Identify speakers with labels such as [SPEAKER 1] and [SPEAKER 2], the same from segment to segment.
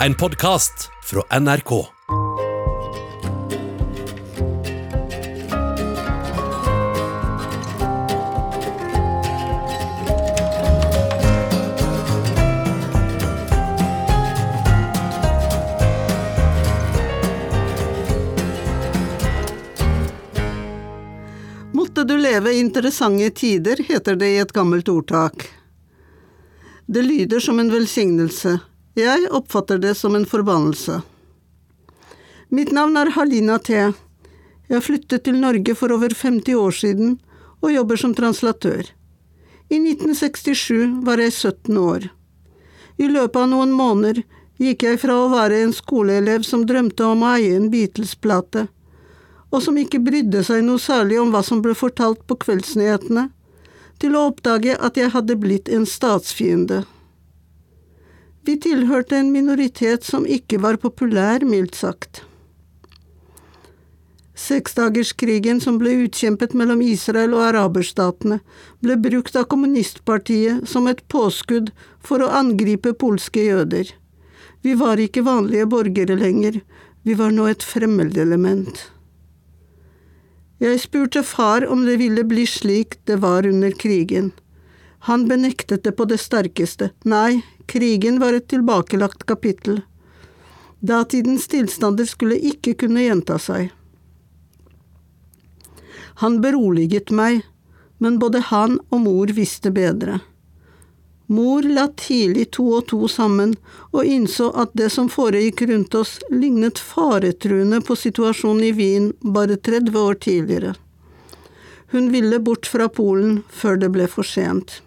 [SPEAKER 1] En podkast fra NRK.
[SPEAKER 2] Måtte du leve interessante tider, heter det i et gammelt ordtak. Det lyder som en velsignelse, jeg oppfatter det som en forbannelse. Mitt navn er Halina T. Jeg flyttet til Norge for over 50 år siden og jobber som translatør. I 1967 var jeg 17 år. I løpet av noen måneder gikk jeg fra å være en skoleelev som drømte om å eie en Beatles-plate, og som ikke brydde seg noe særlig om hva som ble fortalt på kveldsnyhetene, til å oppdage at jeg hadde blitt en statsfiende. Vi tilhørte en minoritet som ikke var populær, mildt sagt. Seksdagerskrigen som ble utkjempet mellom Israel og araberstatene, ble brukt av kommunistpartiet som et påskudd for å angripe polske jøder. Vi var ikke vanlige borgere lenger, vi var nå et fremmedelement. Jeg spurte far om det ville bli slik det var under krigen. Han benektet det på det sterkeste. Nei, krigen var et tilbakelagt kapittel. Datidens tilstander skulle ikke kunne gjenta seg. Han beroliget meg, men både han og mor visste bedre. Mor la tidlig to og to sammen og innså at det som foregikk rundt oss, lignet faretruende på situasjonen i Wien bare 30 år tidligere. Hun ville bort fra Polen før det ble for sent.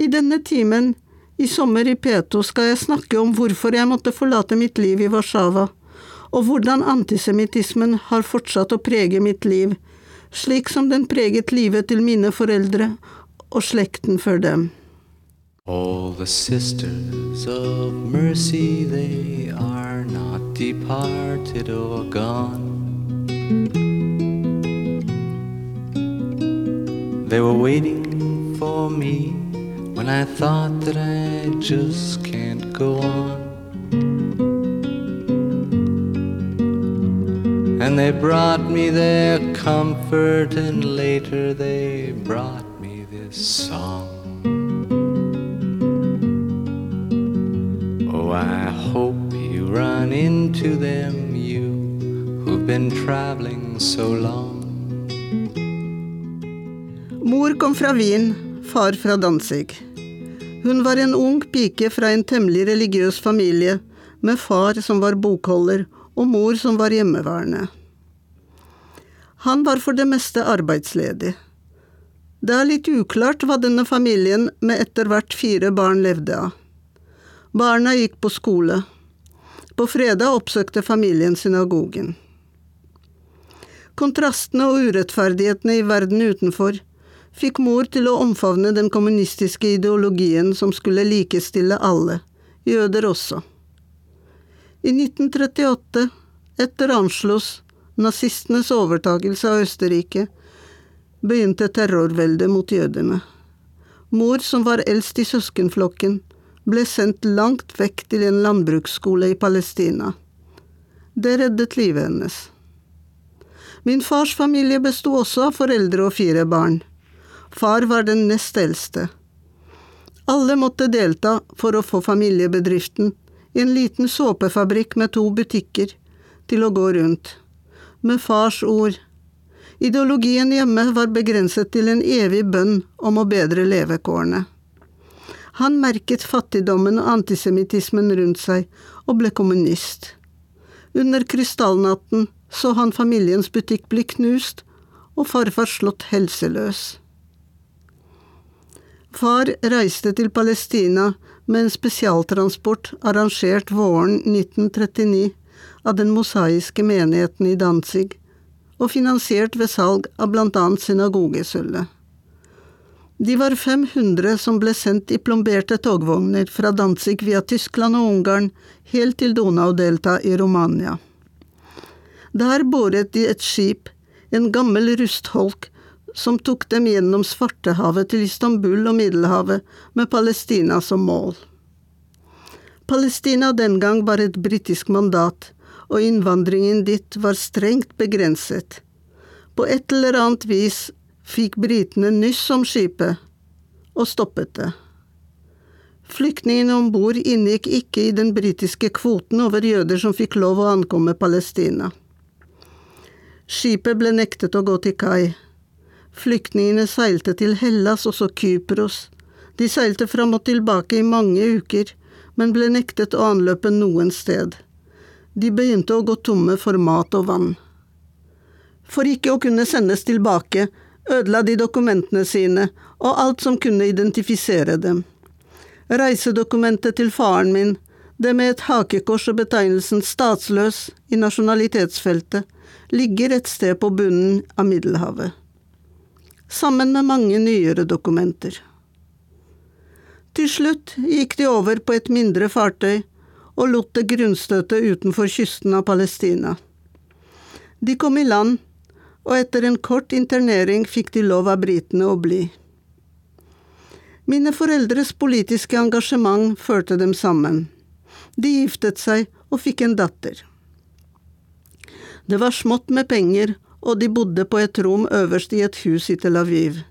[SPEAKER 2] I denne timen, i sommer i P2, skal jeg snakke om hvorfor jeg måtte forlate mitt liv i Warszawa, og hvordan antisemittismen har fortsatt å prege mitt liv, slik som den preget livet til mine foreldre og slekten før dem.
[SPEAKER 3] All the sisters of mercy, they are not departed or gone. They were waiting for me when I thought that I just can't go on. And they brought me their comfort, and later they brought me this song. Oh, I hope you run into them, you who've been traveling so long.
[SPEAKER 2] Mor kom fra Wien, far fra Danzig. Hun var en ung pike fra en temmelig religiøs familie, med far som var bokholder og mor som var hjemmeværende. Han var for det meste arbeidsledig. Det er litt uklart hva denne familien med etter hvert fire barn levde av. Barna gikk på skole. På fredag oppsøkte familien synagogen. Kontrastene og urettferdighetene i verden utenfor fikk mor til å omfavne den kommunistiske ideologien som skulle likestille alle, jøder også. I 1938, etter Anschluss, nazistenes overtakelse av Østerrike, begynte terrorveldet mot jødene. Mor, som var eldst i søskenflokken, ble sendt langt vekk til en landbruksskole i Palestina. Det reddet livet hennes. Min fars familie besto også av foreldre og fire barn. Far var den nest eldste. Alle måtte delta for å få familiebedriften, en liten såpefabrikk med to butikker, til å gå rundt. Med fars ord. Ideologien hjemme var begrenset til en evig bønn om å bedre levekårene. Han merket fattigdommen og antisemittismen rundt seg, og ble kommunist. Under krystallnatten så han familiens butikk bli knust, og farfar slått helseløs. Far reiste til Palestina med en spesialtransport arrangert våren 1939 av den mosaiske menigheten i Danzig, og finansiert ved salg av blant annet synagogesølvet. De var 500 som ble sendt i plomberte togvogner fra Danzig via Tyskland og Ungarn helt til Donaudelta i Romania. Der boret de et skip, en gammel rustholk, som tok dem gjennom Svartehavet til Istanbul og Middelhavet med Palestina som mål. Palestina den gang var et britisk mandat, og innvandringen dit var strengt begrenset. På et eller annet vis fikk britene nyss om skipet, og stoppet det. Flyktningene om bord inngikk ikke i den britiske kvoten over jøder som fikk lov å ankomme Palestina. Skipet ble nektet å gå til kai. Flyktningene seilte til Hellas, og så Kypros. De seilte fram og tilbake i mange uker, men ble nektet å anløpe noen sted. De begynte å gå tomme for mat og vann. For ikke å kunne sendes tilbake, ødela de dokumentene sine og alt som kunne identifisere dem. Reisedokumentet til faren min, det med et hakekors og betegnelsen statsløs i nasjonalitetsfeltet, ligger et sted på bunnen av Middelhavet. Sammen med mange nyere dokumenter. Til slutt gikk de over på et mindre fartøy og lot det grunnstøte utenfor kysten av Palestina. De kom i land, og etter en kort internering fikk de lov av britene å bli. Mine foreldres politiske engasjement førte dem sammen. De giftet seg og fikk en datter. Det var smått med penger, og de bodde på et rom øverst i et hus i Tel Aviv.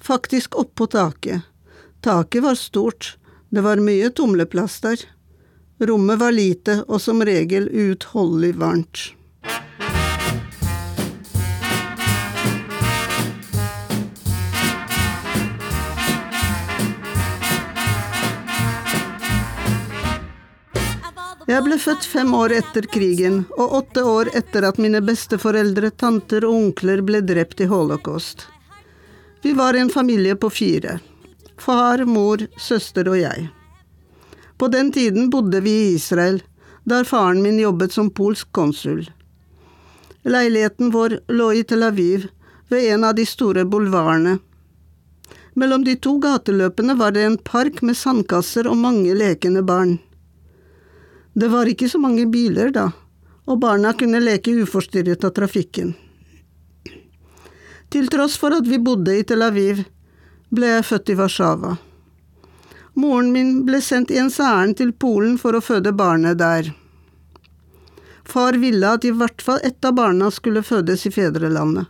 [SPEAKER 2] Faktisk oppå taket. Taket var stort, det var mye tumleplass der. Rommet var lite og som regel uutholdelig varmt. Jeg ble født fem år etter krigen, og åtte år etter at mine besteforeldre, tanter og onkler ble drept i holocaust. Vi var en familie på fire. Far, mor, søster og jeg. På den tiden bodde vi i Israel, der faren min jobbet som polsk konsul. Leiligheten vår lå i Tel Aviv, ved en av de store bulvarene. Mellom de to gateløpene var det en park med sandkasser og mange lekende barn. Det var ikke så mange biler da, og barna kunne leke uforstyrret av trafikken. Til tross for at vi bodde i Tel Aviv, ble jeg født i Warszawa. Moren min ble sendt i ens ærend til Polen for å føde barnet der. Far ville at i hvert fall ett av barna skulle fødes i fedrelandet.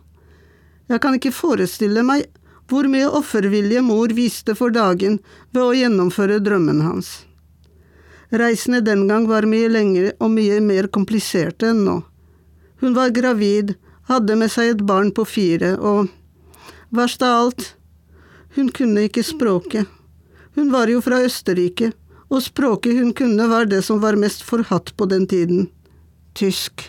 [SPEAKER 2] Jeg kan ikke forestille meg hvor mye offervilje mor viste for dagen ved å gjennomføre drømmen hans. Reisene den gang var mye lengre og mye mer kompliserte enn nå. Hun var gravid, hadde med seg et barn på fire, og verst av alt, hun kunne ikke språket. Hun var jo fra Østerrike, og språket hun kunne var det som var mest forhatt på den tiden – tysk.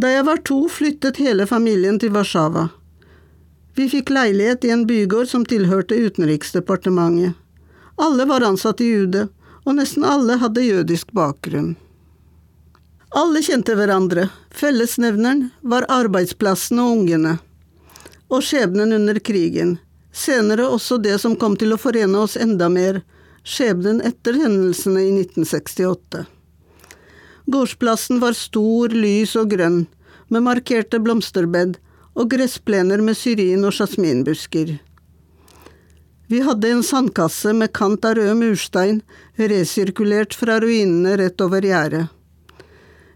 [SPEAKER 2] Da jeg var to, flyttet hele familien til Warszawa. Vi fikk leilighet i en bygård som tilhørte Utenriksdepartementet. Alle var ansatt i UD, og nesten alle hadde jødisk bakgrunn. Alle kjente hverandre, fellesnevneren var arbeidsplassen og ungene. Og skjebnen under krigen, senere også det som kom til å forene oss enda mer, skjebnen etter hendelsene i 1968. Gårdsplassen var stor, lys og grønn, med markerte blomsterbed og gressplener med syrin og jasminbusker. Vi hadde en sandkasse med kant av rød murstein, resirkulert fra ruinene rett over gjerdet.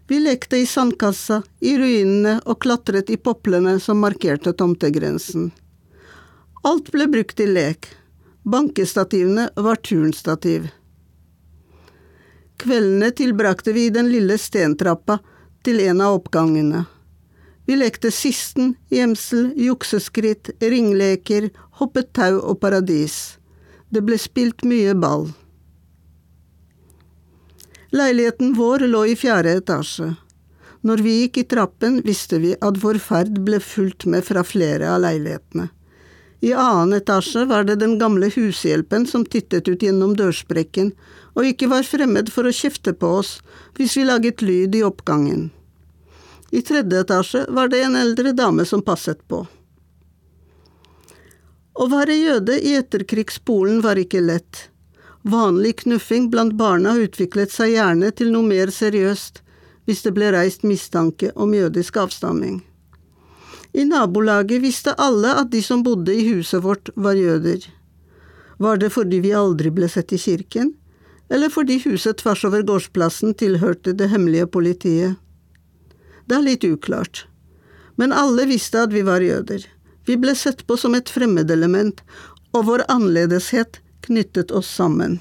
[SPEAKER 2] Vi lekte i sandkassa, i ruinene og klatret i poplene som markerte tomtegrensen. Alt ble brukt i lek. Bankestativene var turnstativ. Kveldene tilbrakte vi i den lille stentrappa til en av oppgangene. Vi lekte sisten, gjemsel, jukseskritt, ringleker, hoppet tau og paradis. Det ble spilt mye ball. Leiligheten vår lå i fjerde etasje. Når vi gikk i trappen, visste vi at vår ferd ble fulgt med fra flere av leilighetene. I annen etasje var det den gamle hushjelpen som tittet ut gjennom dørsprekken og ikke var fremmed for å kjefte på oss hvis vi laget lyd i oppgangen. I tredje etasje var det en eldre dame som passet på. Å være jøde i etterkrigspolen var ikke lett. Vanlig knuffing blant barna utviklet seg gjerne til noe mer seriøst hvis det ble reist mistanke om jødisk avstamming. I nabolaget visste alle at de som bodde i huset vårt, var jøder. Var det fordi vi aldri ble sett i kirken? eller fordi huset tvers over gårdsplassen tilhørte det hemmelige politiet. Det er litt uklart, men alle visste at vi var jøder. Vi ble sett på som et fremmedelement, og vår annerledeshet knyttet oss sammen.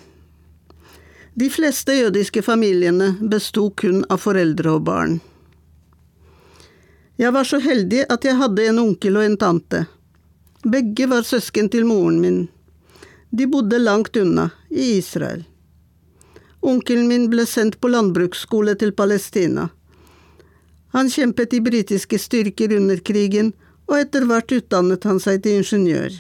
[SPEAKER 2] De fleste jødiske familiene besto kun av foreldre og barn. Jeg var så heldig at jeg hadde en onkel og en tante. Begge var søsken til moren min. De bodde langt unna, i Israel. Onkelen min ble sendt på landbruksskole til Palestina. Han kjempet i britiske styrker under krigen, og etter hvert utdannet han seg til ingeniør.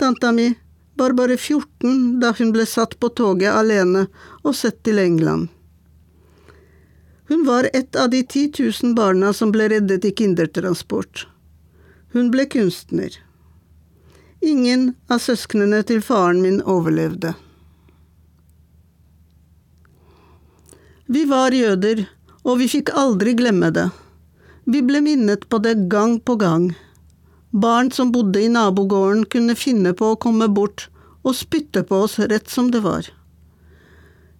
[SPEAKER 2] Tanta mi var bare 14 da hun ble satt på toget alene og sett til England. Hun var et av de 10 000 barna som ble reddet i kindertransport. Hun ble kunstner. Ingen av søsknene til faren min overlevde. Vi var jøder, og vi fikk aldri glemme det. Vi ble minnet på det gang på gang. Barn som bodde i nabogården kunne finne på å komme bort og spytte på oss rett som det var.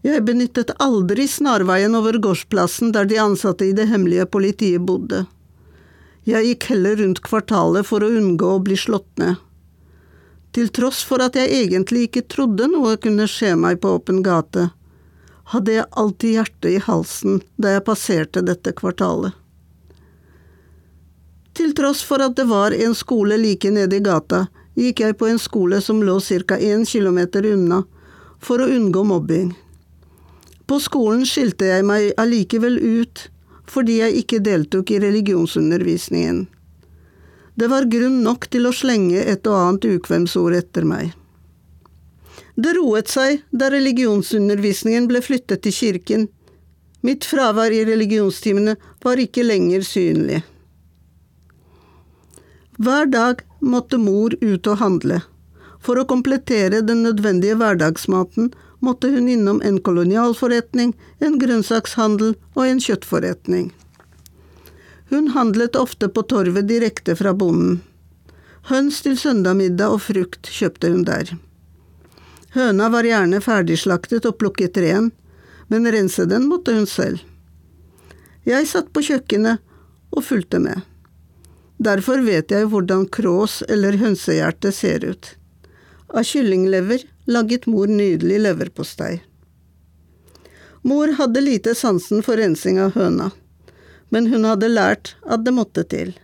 [SPEAKER 2] Jeg benyttet aldri snarveien over gårdsplassen der de ansatte i det hemmelige politiet bodde. Jeg gikk heller rundt kvartalet for å unngå å bli slått ned. Til tross for at jeg egentlig ikke trodde noe kunne skje meg på åpen gate, hadde jeg alltid hjertet i halsen da jeg passerte dette kvartalet. Til tross for at det var en skole like nede i gata, gikk jeg på en skole som lå ca. én kilometer unna, for å unngå mobbing. På skolen skilte jeg meg allikevel ut fordi jeg ikke deltok i religionsundervisningen. Det var grunn nok til å slenge et og annet ukvemsord etter meg. Det roet seg da religionsundervisningen ble flyttet til kirken. Mitt fravær i religionstimene var ikke lenger synlig. Hver dag måtte mor ut og handle. For å komplettere den nødvendige hverdagsmaten måtte hun innom en kolonialforretning, en grønnsakshandel og en kjøttforretning. Hun handlet ofte på torvet direkte fra bonden. Høns til søndagmiddag og frukt kjøpte hun der. Høna var gjerne ferdigslaktet og plukket ren, men rense den måtte hun selv. Jeg satt på kjøkkenet og fulgte med. Derfor vet jeg hvordan krås eller hønsehjerte ser ut. Av kyllinglever laget mor nydelig leverpostei. Mor hadde lite sansen for rensing av høna, men hun hadde lært at det måtte til.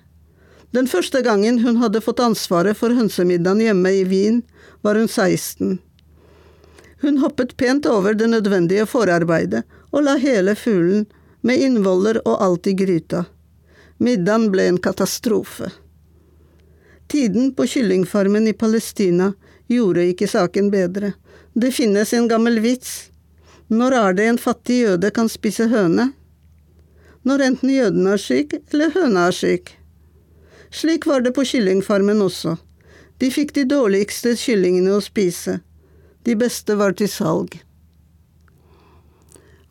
[SPEAKER 2] Den første gangen hun hadde fått ansvaret for hønsemiddagen hjemme i Wien, var hun 16. Hun hoppet pent over det nødvendige forarbeidet og la hele fuglen, med innvoller og alt i gryta. Middagen ble en katastrofe. Tiden på kyllingfarmen i Palestina gjorde ikke saken bedre. Det finnes en gammel vits. Når er det en fattig jøde kan spise høne? Når enten jøden er syk, eller høna er syk. Slik var det på kyllingfarmen også. De fikk de dårligste kyllingene å spise. De beste var til salg.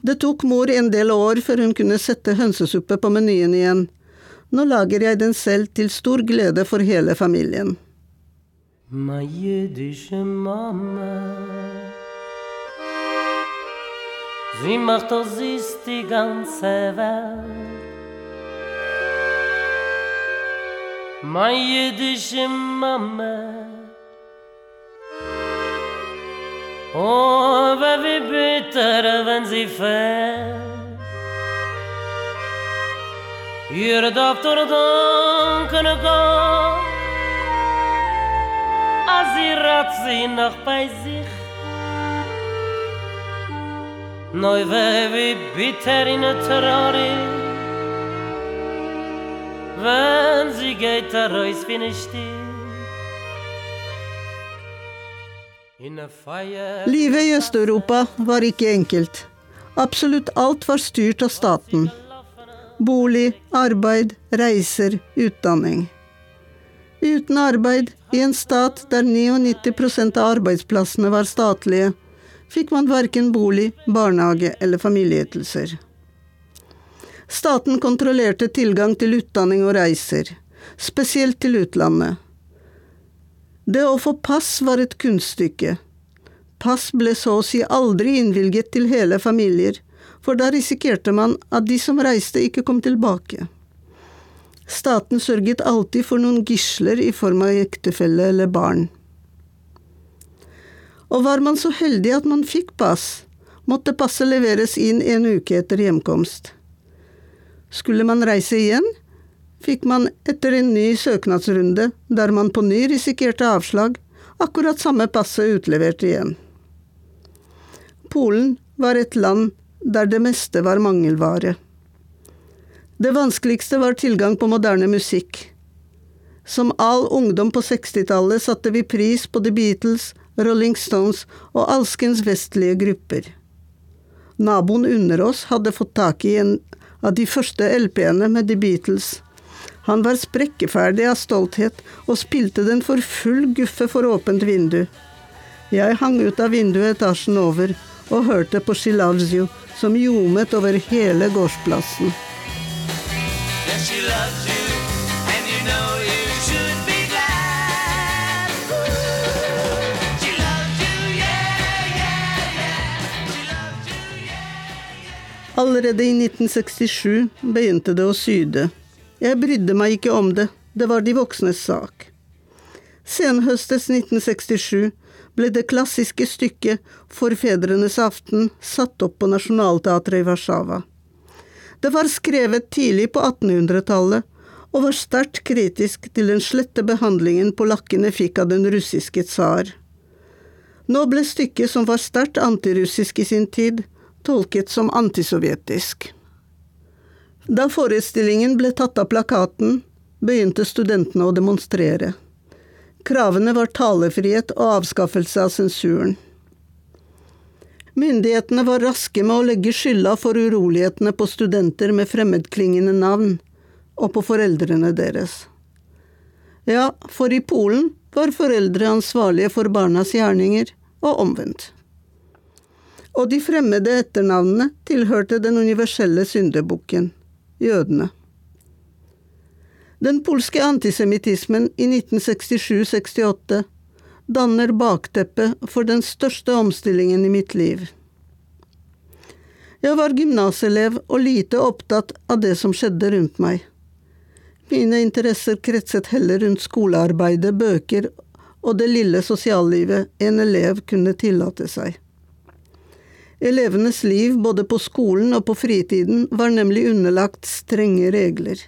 [SPEAKER 2] Det tok mor en del år før hun kunne sette hønsesuppe på menyen igjen. Nå lager jeg den selv til stor glede for hele familien.
[SPEAKER 4] My jüdische Mama. Sie macht das ist die ganze Welt. My Yiddish Mama. Oh, wie bitter, wenn sie fällt. Ihr darf doch danken Gott. als sie rat sie noch bei sich. Neu weh wie bitter in der Trori, wenn sie geht der Reus wie nicht still.
[SPEAKER 2] Livet i Øst-Europa var ikke enkelt. Absolutt alt var styrt av staten. Bolig, arbeid, reiser, utdanning. Uten arbeid, i en stat der 99% av arbeidsplassene var statlige, fikk man verken bolig, barnehage eller familieytelser. Staten kontrollerte tilgang til utdanning og reiser, spesielt til utlandet. Det å få pass var et kunststykke. Pass ble så å si aldri innvilget til hele familier, for da risikerte man at de som reiste, ikke kom tilbake. Staten sørget alltid for noen gisler i form av ektefelle eller barn. Og var man så heldig at man fikk pass, måtte passet leveres inn en uke etter hjemkomst. Skulle man reise igjen, fikk man etter en ny søknadsrunde, der man på ny risikerte avslag, akkurat samme passet utlevert igjen. Polen var et land der det meste var mangelvare. Det vanskeligste var tilgang på moderne musikk. Som all ungdom på 60-tallet satte vi pris på The Beatles, Rolling Stones og alskens vestlige grupper. Naboen under oss hadde fått tak i en av de første LP-ene med The Beatles. Han var sprekkeferdig av stolthet og spilte den for full guffe for åpent vindu. Jeg hang ut av vinduet etasjen over og hørte på She Loves You, som ljomet over hele gårdsplassen.
[SPEAKER 5] Yes, she loves you, and you know you should be glad. She loves you, yeah, yeah, yeah. She loves you, yeah.
[SPEAKER 2] Allerede i 1967 begynte det å syde. Jeg brydde meg ikke om det, det var de voksnes sak. Senhøstes 1967 ble det klassiske stykket Forfedrenes aften satt opp på Nationaltheatret i Warszawa. Det var skrevet tidlig på 1800-tallet og var sterkt kritisk til den slette behandlingen polakkene fikk av den russiske tsar. Nå ble stykket, som var sterkt antirussisk i sin tid, tolket som antisovjetisk. Da forestillingen ble tatt av plakaten, begynte studentene å demonstrere. Kravene var talefrihet og avskaffelse av sensuren. Myndighetene var raske med å legge skylda for urolighetene på studenter med fremmedklingende navn, og på foreldrene deres. Ja, for i Polen var foreldre ansvarlige for barnas gjerninger, og omvendt. Og de fremmede etternavnene tilhørte den universelle syndebukken, jødene. Den polske antisemittismen i 1967–68 danner bakteppet for den største omstillingen i mitt liv. Jeg var gymnaselev og lite opptatt av det som skjedde rundt meg. Mine interesser kretset heller rundt skolearbeidet, bøker og det lille sosiallivet en elev kunne tillate seg. Elevenes liv både på skolen og på fritiden var nemlig underlagt strenge regler.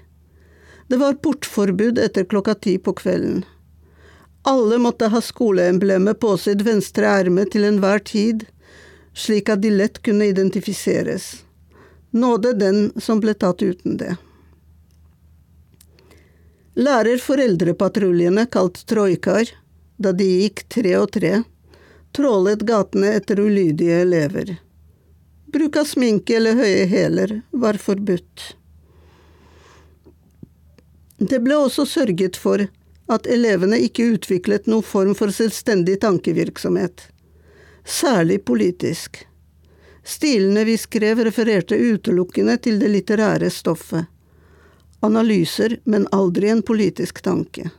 [SPEAKER 2] Det var portforbud etter klokka ti på kvelden. Alle måtte ha skoleemblemet på sitt venstre erme til enhver tid, slik at de lett kunne identifiseres. Nåde den som ble tatt uten det. Lærer-foreldrepatruljene, kalt troikar, da de gikk tre og tre, trålet gatene etter ulydige elever. Bruk av sminke eller høye hæler var forbudt. Det ble også sørget for at elevene ikke utviklet noen form for selvstendig tankevirksomhet, særlig politisk. Stilene vi skrev refererte utelukkende til det litterære stoffet analyser, men aldri en politisk tanke.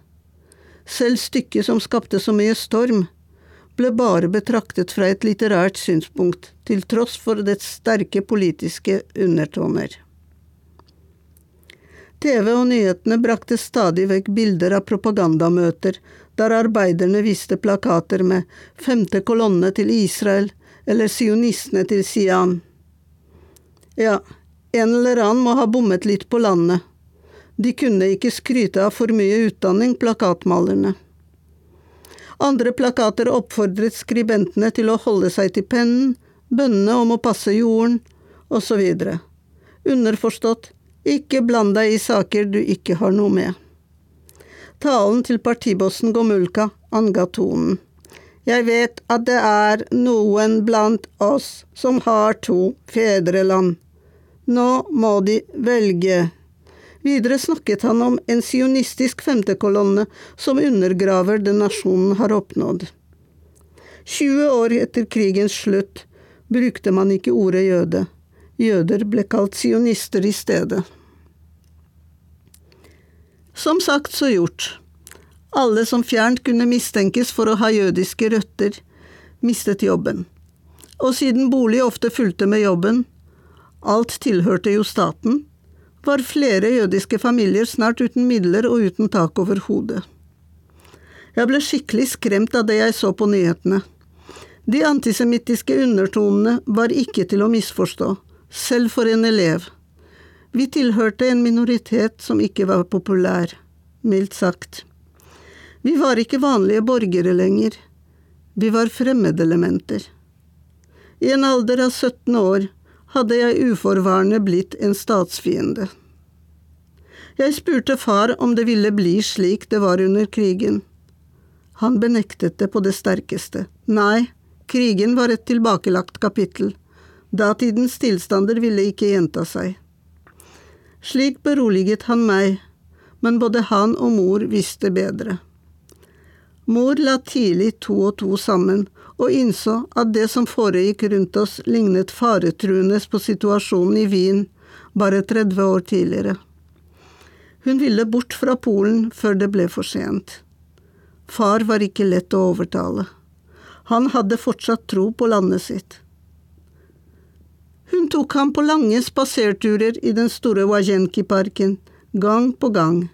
[SPEAKER 2] Selv stykket som skapte så mye storm, ble bare betraktet fra et litterært synspunkt, til tross for dets sterke politiske undertoner. TV og nyhetene brakte stadig vekk bilder av propagandamøter der arbeiderne viste plakater med femte kolonne til Israel eller sionistene til Siam. Ja, en eller annen må ha bommet litt på landet, de kunne ikke skryte av for mye utdanning, plakatmalerne. Andre plakater oppfordret skribentene til å holde seg til pennen, bønnene om å passe jorden, osv. Underforstått, ikke bland deg i saker du ikke har noe med. Talen til partibossen Gomulka anga tonen. Jeg vet at det er noen blant oss som har to fedreland. Nå må de velge Videre snakket han om en sionistisk femtekolonne som undergraver det nasjonen har oppnådd. 20 år etter krigens slutt brukte man ikke ordet jøde. Jøder ble kalt sionister i stedet. Som sagt så gjort. Alle som fjernt kunne mistenkes for å ha jødiske røtter, mistet jobben. Og siden bolig ofte fulgte med jobben, alt tilhørte jo staten, var flere jødiske familier snart uten midler og uten tak over hodet. Jeg ble skikkelig skremt av det jeg så på nyhetene. De antisemittiske undertonene var ikke til å misforstå, selv for en elev. Vi tilhørte en minoritet som ikke var populær, mildt sagt. Vi var ikke vanlige borgere lenger. Vi var fremmedelementer. I en alder av 17 år hadde jeg uforvarende blitt en statsfiende. Jeg spurte far om det ville bli slik det var under krigen. Han benektet det på det sterkeste. Nei, krigen var et tilbakelagt kapittel. Datidens tilstander ville ikke gjenta seg. Slik beroliget han meg, men både han og mor visste bedre. Mor la tidlig to og to sammen, og innså at det som foregikk rundt oss lignet faretruende på situasjonen i Wien bare 30 år tidligere. Hun ville bort fra Polen før det ble for sent. Far var ikke lett å overtale. Han hadde fortsatt tro på landet sitt. Hun tok ham på lange spaserturer i den store Wajenki-parken, gang på gang.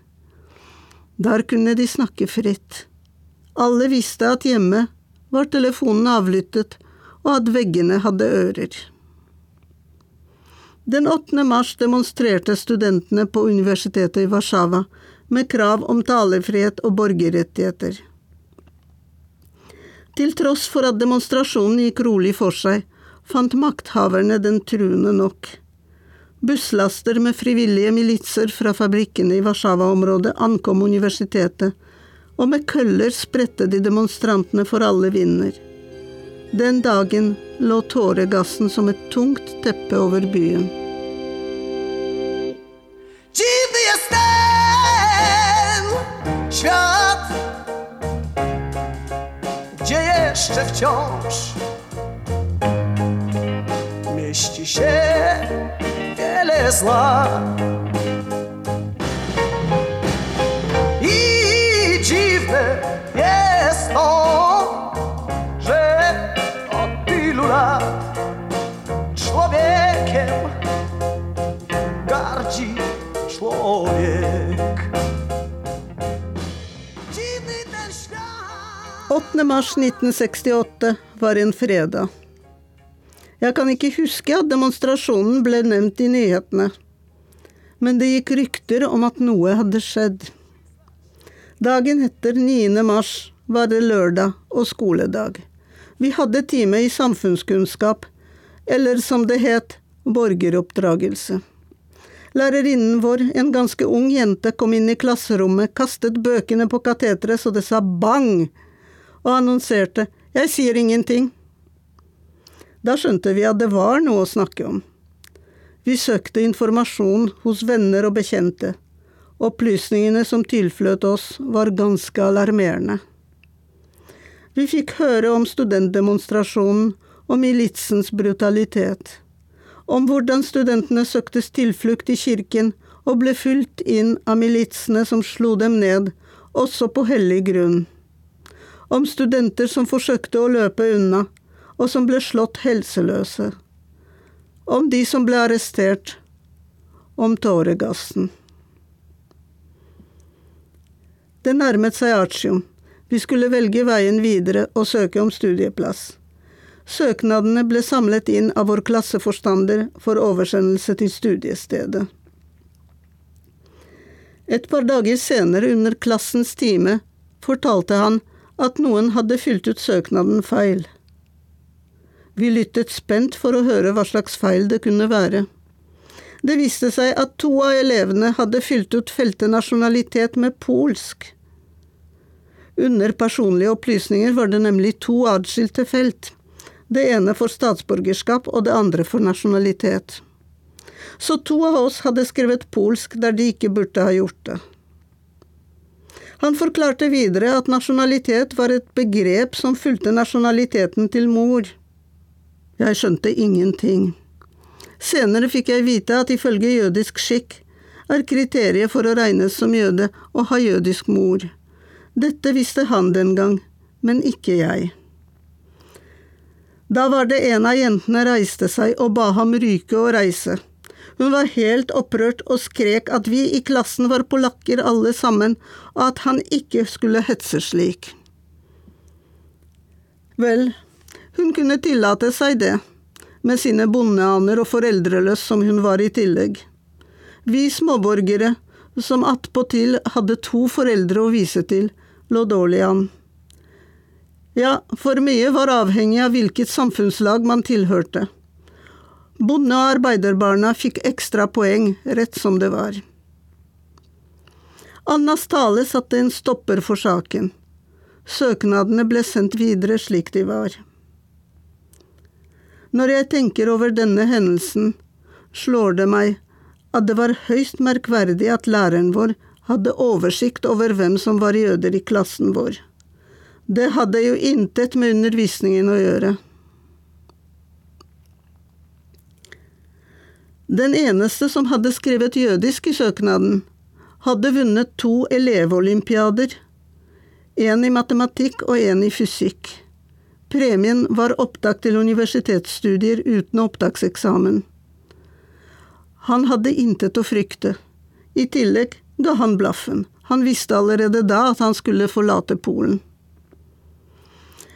[SPEAKER 2] Der kunne de snakke fritt. Alle visste at hjemme var telefonen avlyttet, og at veggene hadde ører. Den 8. mars demonstrerte studentene på universitetet i Warszawa med krav om talefrihet og borgerrettigheter. Til tross for at demonstrasjonen gikk rolig for seg, fant makthaverne den truende nok. Busslaster med frivillige militser fra fabrikkene i Warszawa-området ankom universitetet, og med køller spredte de demonstrantene for alle vinder. Den dagen lå tåregassen som et tungt teppe over byen.
[SPEAKER 5] Dziwny jest ten świat, gdzie jeszcze wciąż mieści się wiele zła. Człowiek. Dziwny
[SPEAKER 2] 8. mars 1968 var en fredag. Jeg kan ikke huske at demonstrasjonen ble nevnt i nyhetene, men det gikk rykter om at noe hadde skjedd. Dagen etter 9. mars var det lørdag og skoledag. Vi hadde time i samfunnskunnskap, eller som det het, borgeroppdragelse. Lærerinnen vår, en ganske ung jente, kom inn i klasserommet, kastet bøkene på kateteret så det sa bang, og annonserte Jeg sier ingenting. Da skjønte vi at det var noe å snakke om. Vi søkte informasjon hos venner og bekjente. Opplysningene som tilfløt oss, var ganske alarmerende. Vi fikk høre om studentdemonstrasjonen og militsens brutalitet, om hvordan studentene søktes tilflukt i kirken og ble fulgt inn av militsene som slo dem ned, også på hellig grunn, om studenter som forsøkte å løpe unna, og som ble slått helseløse, om de som ble arrestert, om tåregassen. Det nærmet seg artium. Vi skulle velge veien videre og søke om studieplass. Søknadene ble samlet inn av vår klasseforstander for oversendelse til studiestedet. Et par dager senere, under klassens time, fortalte han at noen hadde fylt ut søknaden feil. Vi lyttet spent for å høre hva slags feil det kunne være. Det viste seg at to av elevene hadde fylt ut feltet nasjonalitet med polsk. Under personlige opplysninger var det nemlig to adskilte felt, det ene for statsborgerskap og det andre for nasjonalitet. Så to av oss hadde skrevet polsk der de ikke burde ha gjort det. Han forklarte videre at nasjonalitet var et begrep som fulgte nasjonaliteten til mor. Jeg skjønte ingenting. Senere fikk jeg vite at ifølge jødisk skikk er kriteriet for å regnes som jøde å ha jødisk mor. Dette visste han den gang, men ikke jeg. Da var det en av jentene reiste seg og ba ham ryke og reise. Hun var helt opprørt og skrek at vi i klassen var polakker alle sammen, og at han ikke skulle hetse slik. Vel, hun kunne tillate seg det, med sine bondeaner og foreldreløs som hun var i tillegg. Vi småborgere, som attpåtil hadde to foreldre å vise til, lå dårlig an. Ja, for mye var avhengig av hvilket samfunnslag man tilhørte. Bonde- og arbeiderbarna fikk ekstra poeng, rett som det var. Annas tale satte en stopper for saken. Søknadene ble sendt videre slik de var. Når jeg tenker over denne hendelsen, slår det meg at det var høyst merkverdig at læreren vår hadde oversikt over hvem som var jøder i klassen vår. Det hadde jo intet med undervisningen å gjøre. Den eneste som hadde skrevet jødisk i søknaden, hadde vunnet to elevolympiader, en i matematikk og en i fysikk. Premien var opptak til universitetsstudier uten opptakseksamen. Han hadde intet å frykte. I tillegg ga han blaffen. Han visste allerede da at han skulle forlate Polen.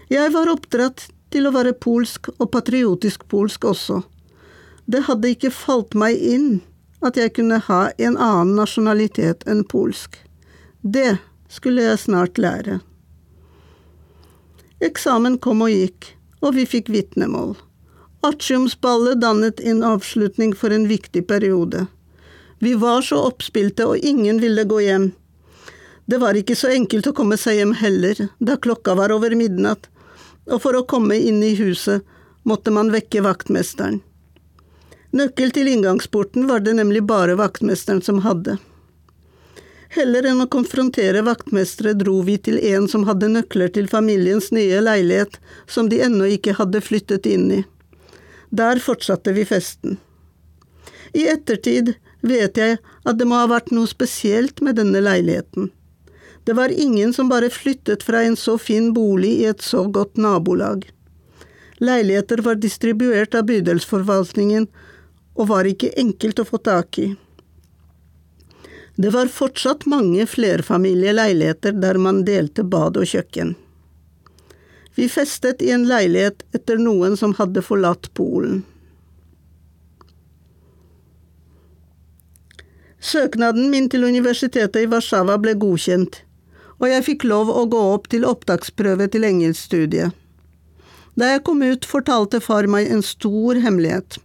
[SPEAKER 2] Jeg var oppdratt til å være polsk og patriotisk polsk også. Det hadde ikke falt meg inn at jeg kunne ha en annen nasjonalitet enn polsk. Det skulle jeg snart lære. Eksamen kom og gikk, og vi fikk vitnemål. Artiumsballet dannet en avslutning for en viktig periode. Vi var så oppspilte, og ingen ville gå hjem. Det var ikke så enkelt å komme seg hjem heller, da klokka var over midnatt, og for å komme inn i huset måtte man vekke vaktmesteren. Nøkkel til inngangsporten var det nemlig bare vaktmesteren som hadde. Heller enn å konfrontere vaktmestere dro vi til en som hadde nøkler til familiens nye leilighet, som de ennå ikke hadde flyttet inn i. Der fortsatte vi festen. I ettertid vet jeg at det må ha vært noe spesielt med denne leiligheten. Det var ingen som bare flyttet fra en så fin bolig i et så godt nabolag. Leiligheter var distribuert av bydelsforvaltningen og var ikke enkelt å få tak i. Det var fortsatt mange flerfamilieleiligheter der man delte bad og kjøkken. Vi festet i en leilighet etter noen som hadde forlatt Polen. Søknaden min til universitetet i Warszawa ble godkjent, og jeg fikk lov å gå opp til opptaksprøve til engelskstudiet. Da jeg kom ut, fortalte far meg en stor hemmelighet.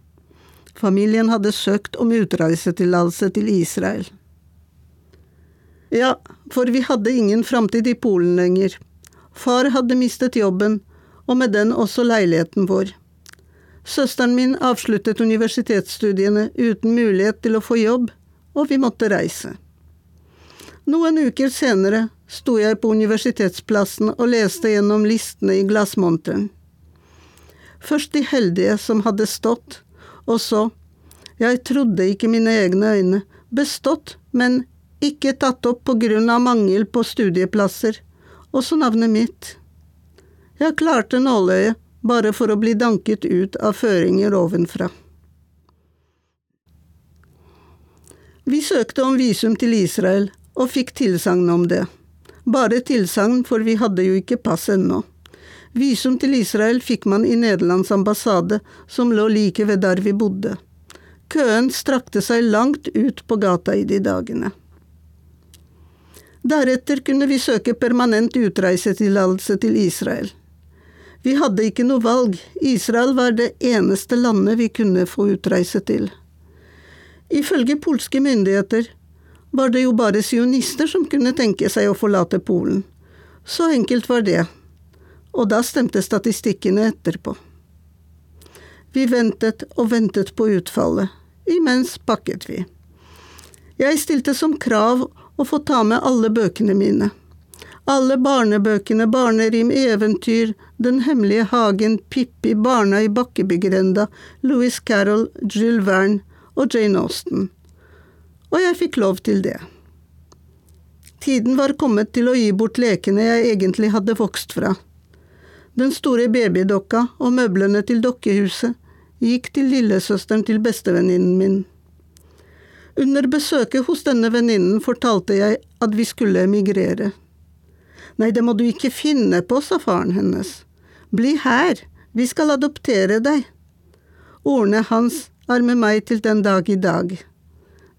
[SPEAKER 2] Familien hadde søkt om utreisetillatelse til Israel. Ja, for vi hadde ingen framtid i Polen lenger. Far hadde mistet jobben, og med den også leiligheten vår. Søsteren min avsluttet universitetsstudiene uten mulighet til å få jobb, og vi måtte reise. Noen uker senere sto jeg på universitetsplassen og leste gjennom listene i glassmonteren. Først de heldige som hadde stått, og så, jeg trodde ikke mine egne øyne, bestått, men ikke tatt opp på grunn av mangel på studieplasser, også navnet mitt. Jeg klarte nåløyet bare for å bli danket ut av føringer ovenfra. Vi søkte om visum til Israel, og fikk tilsagn om det. Bare tilsagn, for vi hadde jo ikke pass ennå. Visum til Israel fikk man i Nederlands ambassade, som lå like ved der vi bodde. Køen strakte seg langt ut på gata i de dagene. Deretter kunne vi søke permanent utreisetillatelse til Israel. Vi hadde ikke noe valg, Israel var det eneste landet vi kunne få utreise til. Ifølge polske myndigheter var det jo bare sionister som kunne tenke seg å forlate Polen. Så enkelt var det, og da stemte statistikkene etterpå. Vi ventet og ventet på utfallet, imens pakket vi. Jeg stilte som krav å få ta med alle bøkene mine. Alle barnebøkene, barnerim, eventyr, Den hemmelige hagen, Pippi, Barna i Bakkebygrenda, Louis Carroll, Jules Verne og Jane Austen. Og jeg fikk lov til det. Tiden var kommet til å gi bort lekene jeg egentlig hadde vokst fra. Den store babydokka og møblene til dokkehuset gikk til lillesøsteren til bestevenninnen min. Under besøket hos denne venninnen fortalte jeg at vi skulle emigrere. Nei, det må du ikke finne på, sa faren hennes. Bli her, vi skal adoptere deg. Ordene hans er med meg til den dag i dag.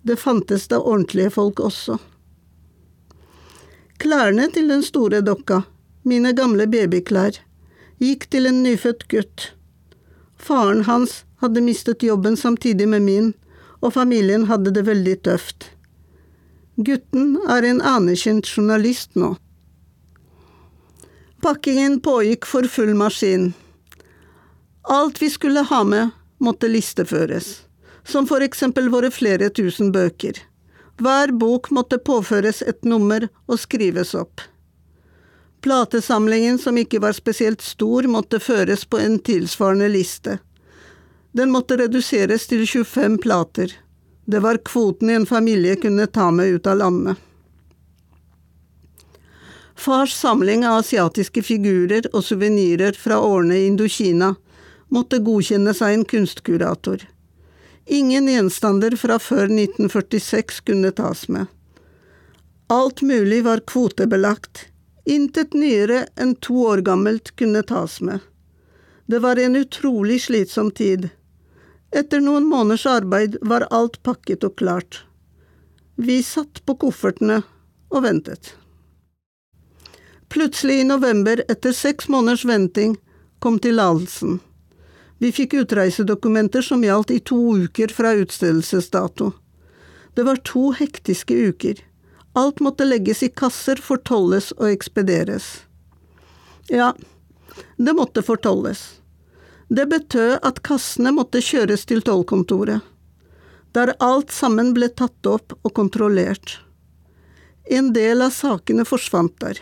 [SPEAKER 2] Det fantes da ordentlige folk også. Klærne til den store dokka, mine gamle babyklær, gikk til en nyfødt gutt. Faren hans hadde mistet jobben samtidig med min, og familien hadde det veldig tøft. Gutten er en anerkjent journalist nå. Pakkingen pågikk for full maskin. Alt vi skulle ha med, måtte listeføres, som for eksempel våre flere tusen bøker. Hver bok måtte påføres et nummer og skrives opp. Platesamlingen, som ikke var spesielt stor, måtte føres på en tilsvarende liste. Den måtte reduseres til 25 plater. Det var kvoten en familie kunne ta med ut av landet. Fars samling av asiatiske figurer og suvenirer fra årene i Indokina måtte godkjennes av en kunstkurator. Ingen gjenstander fra før 1946 kunne tas med. Alt mulig var kvotebelagt. Intet nyere enn to år gammelt kunne tas med. Det var en utrolig slitsom tid. Etter noen måneders arbeid var alt pakket og klart. Vi satt på koffertene og ventet. Plutselig i november, etter seks måneders venting, kom tillatelsen. Vi fikk utreisedokumenter som gjaldt i to uker fra utstedelsesdato. Det var to hektiske uker. Alt måtte legges i kasser, fortolles og ekspederes. Ja, det måtte fortolles. Det betød at kassene måtte kjøres til tollkontoret, der alt sammen ble tatt opp og kontrollert. En del av sakene forsvant der.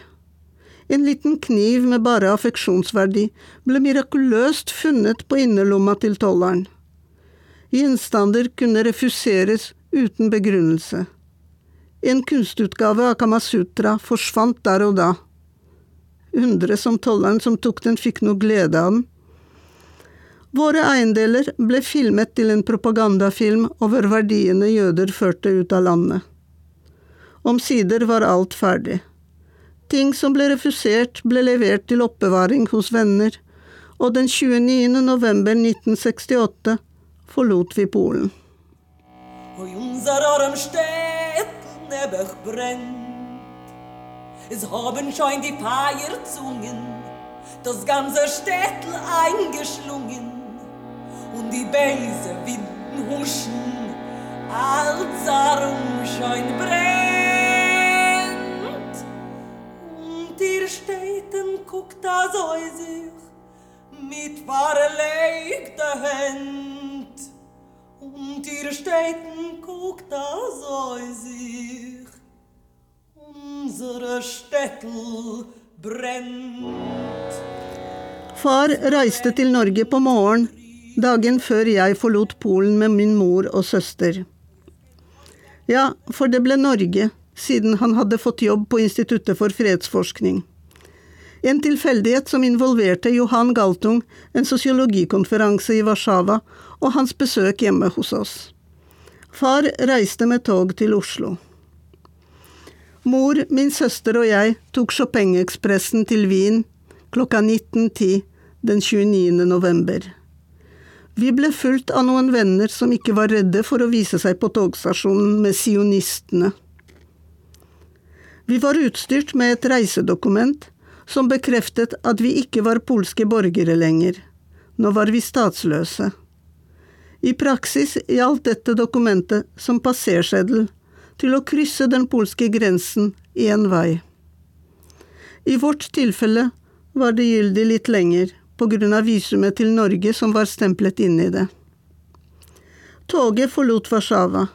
[SPEAKER 2] En liten kniv med bare affeksjonsverdi ble mirakuløst funnet på innerlomma til tolleren. Gjenstander kunne refuseres uten begrunnelse. En kunstutgave av Kamasutra forsvant der og da. Undre som tolleren som tok den, fikk noe glede av den. Våre eiendeler ble filmet til en propagandafilm over verdiene jøder førte ut av landet. Omsider var alt ferdig. Ting som ble refusert, ble levert til oppbevaring hos venner, og den 29. november 1968 forlot vi Polen.
[SPEAKER 6] Es haben schon die Feierzungen das ganze Städtel eingeschlungen und die Beise winden huschen, als Arum schon brennt. Und ihr Städten guckt das sich mit verlegter Hand. Und dir Städten guckt das sich. Unsere Städtel brennt.
[SPEAKER 2] Far reiste til Norge på morgen, dagen før jeg forlot Polen med min mor og søster. Ja, for det ble Norge, siden han hadde fått jobb på Instituttet for fredsforskning. En tilfeldighet som involverte Johan Galtung, en sosiologikonferanse i Warszawa, og hans besøk hjemme hos oss. Far reiste med tog til Oslo. Mor, min søster og jeg tok Chopin-ekspressen til Wien klokka 19.10 den 29. november. Vi ble fulgt av noen venner som ikke var redde for å vise seg på togstasjonen med sionistene. Vi var utstyrt med et reisedokument som bekreftet at vi ikke var polske borgere lenger. Nå var vi statsløse. I praksis gjaldt dette dokumentet som passerseddel til å krysse den polske grensen én vei. I vårt tilfelle var det gyldig litt lenger, på grunn av visumet til Norge som var stemplet inn i det. Toget forlot Warszawa.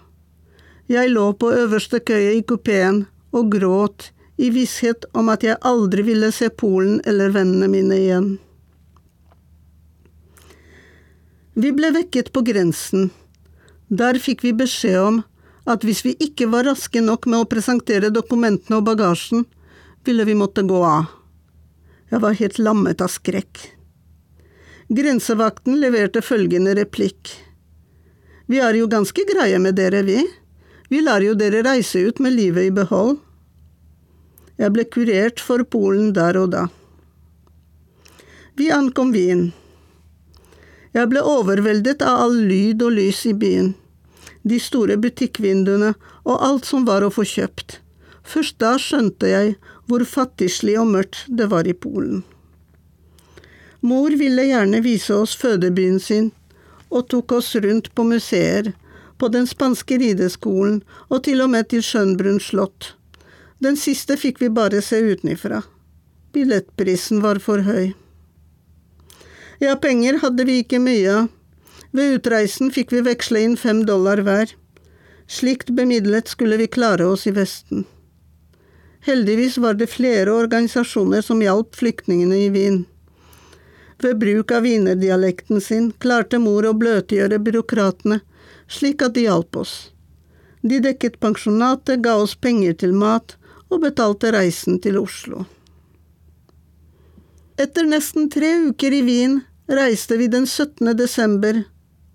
[SPEAKER 2] Jeg lå på øverste køye i kupeen og gråt i visshet om at jeg aldri ville se Polen eller vennene mine igjen. Vi ble vekket på grensen. Der fikk vi beskjed om at hvis vi ikke var raske nok med å presentere dokumentene og bagasjen, ville vi måtte gå av. Jeg var helt lammet av skrekk. Grensevakten leverte følgende replikk. Vi er jo ganske greie med dere, vi. Vi lar jo dere reise ut med livet i behold. Jeg ble kurert for Polen der og da. Vi ankom Wien. Jeg ble overveldet av all lyd og lys i byen, de store butikkvinduene og alt som var å få kjøpt. Først da skjønte jeg hvor fattigslig og mørkt det var i Polen. Mor ville gjerne vise oss fødebyen sin, og tok oss rundt på museer, på den spanske rideskolen og til og med til Schönbrunn slott. Den siste fikk vi bare se utenfra. Billettprisen var for høy. Ja, penger hadde vi ikke mye av. Ved utreisen fikk vi veksle inn fem dollar hver. Slikt bemidlet skulle vi klare oss i Vesten. Heldigvis var det flere organisasjoner som hjalp flyktningene i Wien. Ved bruk av wienerdialekten sin klarte mor å bløtgjøre byråkratene, slik at de hjalp oss. De dekket pensjonatet, ga oss penger til mat og betalte reisen til Oslo. Etter nesten tre uker i Wien reiste vi den 17. desember,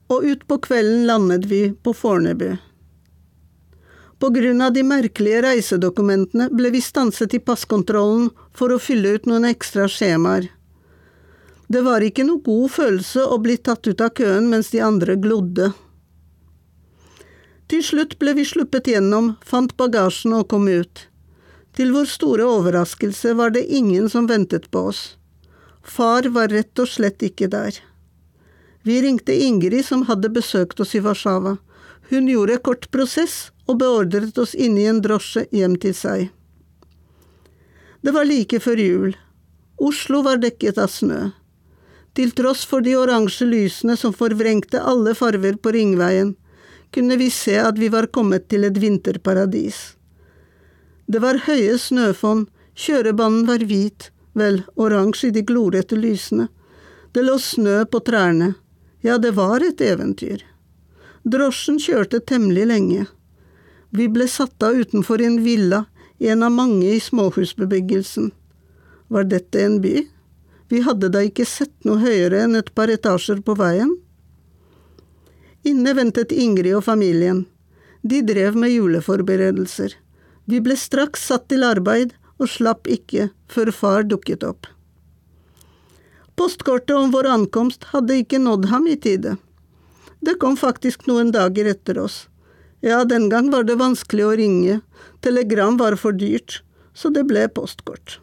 [SPEAKER 2] og utpå kvelden landet vi på Fornebu. På grunn av de merkelige reisedokumentene ble vi stanset i passkontrollen for å fylle ut noen ekstra skjemaer. Det var ikke noe god følelse å bli tatt ut av køen mens de andre glodde. Til slutt ble vi sluppet gjennom, fant bagasjen og kom ut. Til vår store overraskelse var det ingen som ventet på oss. Far var rett og slett ikke der. Vi ringte Ingrid som hadde besøkt oss i Warszawa. Hun gjorde kort prosess og beordret oss inn i en drosje hjem til seg. Det var like før jul. Oslo var dekket av snø. Til tross for de oransje lysene som forvrengte alle farver på ringveien, kunne vi se at vi var kommet til et vinterparadis. Det var høye snøfonn, kjørebanen var hvit, vel, oransje i de glorete lysene. Det lå snø på trærne. Ja, det var et eventyr. Drosjen kjørte temmelig lenge. Vi ble satt av utenfor en villa, en av mange i småhusbebyggelsen. Var dette en by? Vi hadde da ikke sett noe høyere enn et par etasjer på veien. Inne ventet Ingrid og familien. De drev med juleforberedelser. Vi ble straks satt til arbeid og slapp ikke før far dukket opp. Postkortet om vår ankomst hadde ikke nådd ham i tide. Det kom faktisk noen dager etter oss. Ja, den gang var det vanskelig å ringe, telegram var for dyrt, så det ble postkort.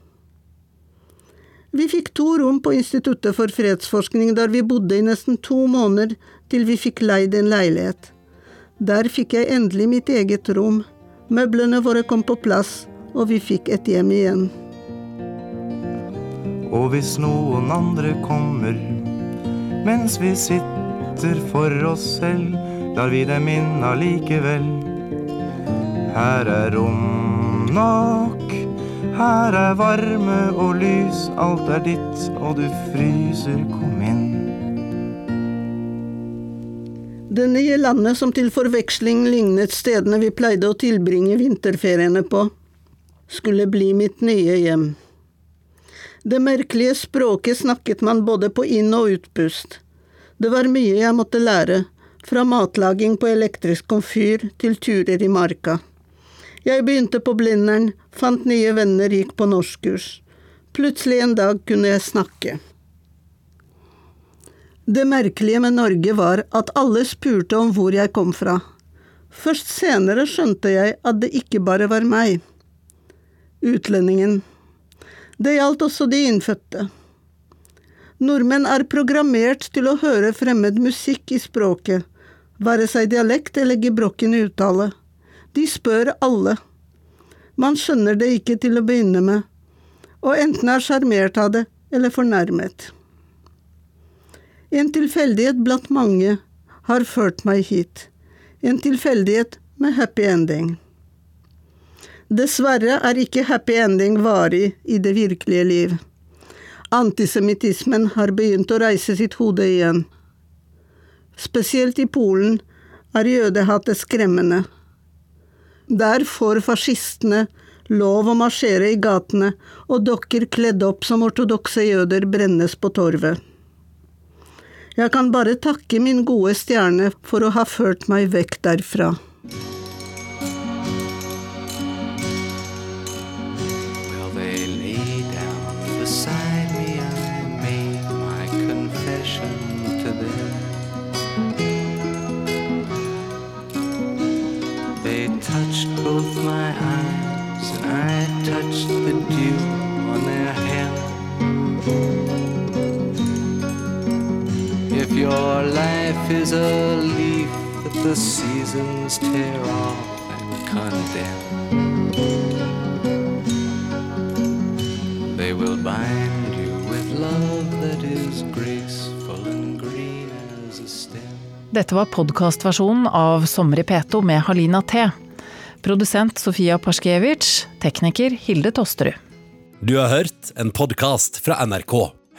[SPEAKER 2] Vi fikk to rom på Instituttet for fredsforskning der vi bodde i nesten to måneder til vi fikk leid en leilighet. Der fikk jeg endelig mitt eget rom, møblene våre kom på plass, og vi fikk et hjem igjen.
[SPEAKER 3] Og hvis noen andre kommer mens vi sitter for oss selv, lar vi dem inn allikevel. Her er rom nok, her er varme og lys, alt er ditt, og du fryser, kom inn.
[SPEAKER 2] Det nye landet som til forveksling lignet stedene vi pleide å tilbringe vinterferiene på, skulle bli mitt nye hjem. Det merkelige språket snakket man både på inn- og utpust. Det var mye jeg måtte lære, fra matlaging på elektrisk komfyr til turer i marka. Jeg begynte på Blindern, fant nye venner, gikk på norskkurs. Plutselig en dag kunne jeg snakke. Det merkelige med Norge var at alle spurte om hvor jeg kom fra. Først senere skjønte jeg at det ikke bare var meg. Utlendingen. Det gjaldt også de innfødte. Nordmenn er programmert til å høre fremmed musikk i språket, være seg dialekt eller gebrokken uttale. De spør alle. Man skjønner det ikke til å begynne med, og enten er sjarmert av det eller fornærmet. En tilfeldighet blant mange har ført meg hit. En tilfeldighet med happy ending. Dessverre er ikke happy ending varig i det virkelige liv. Antisemittismen har begynt å reise sitt hode igjen. Spesielt i Polen er jødehatet skremmende. Der får fascistene Lov å marsjere i gatene, og dokker kledd opp som ortodokse jøder brennes på torvet. Jeg kan bare takke min gode stjerne for å ha ført meg vekk derfra.
[SPEAKER 3] Is a leaf that the seasons tear off and condemn. They will bind you with love that is graceful and green as a stem.
[SPEAKER 7] Dette var podkastversjonen av Sommer i P2 med Halina T. Produsent Sofia Parskevic. tekniker Hilde Tosterud.
[SPEAKER 1] Du har hørt en podkast fra NRK.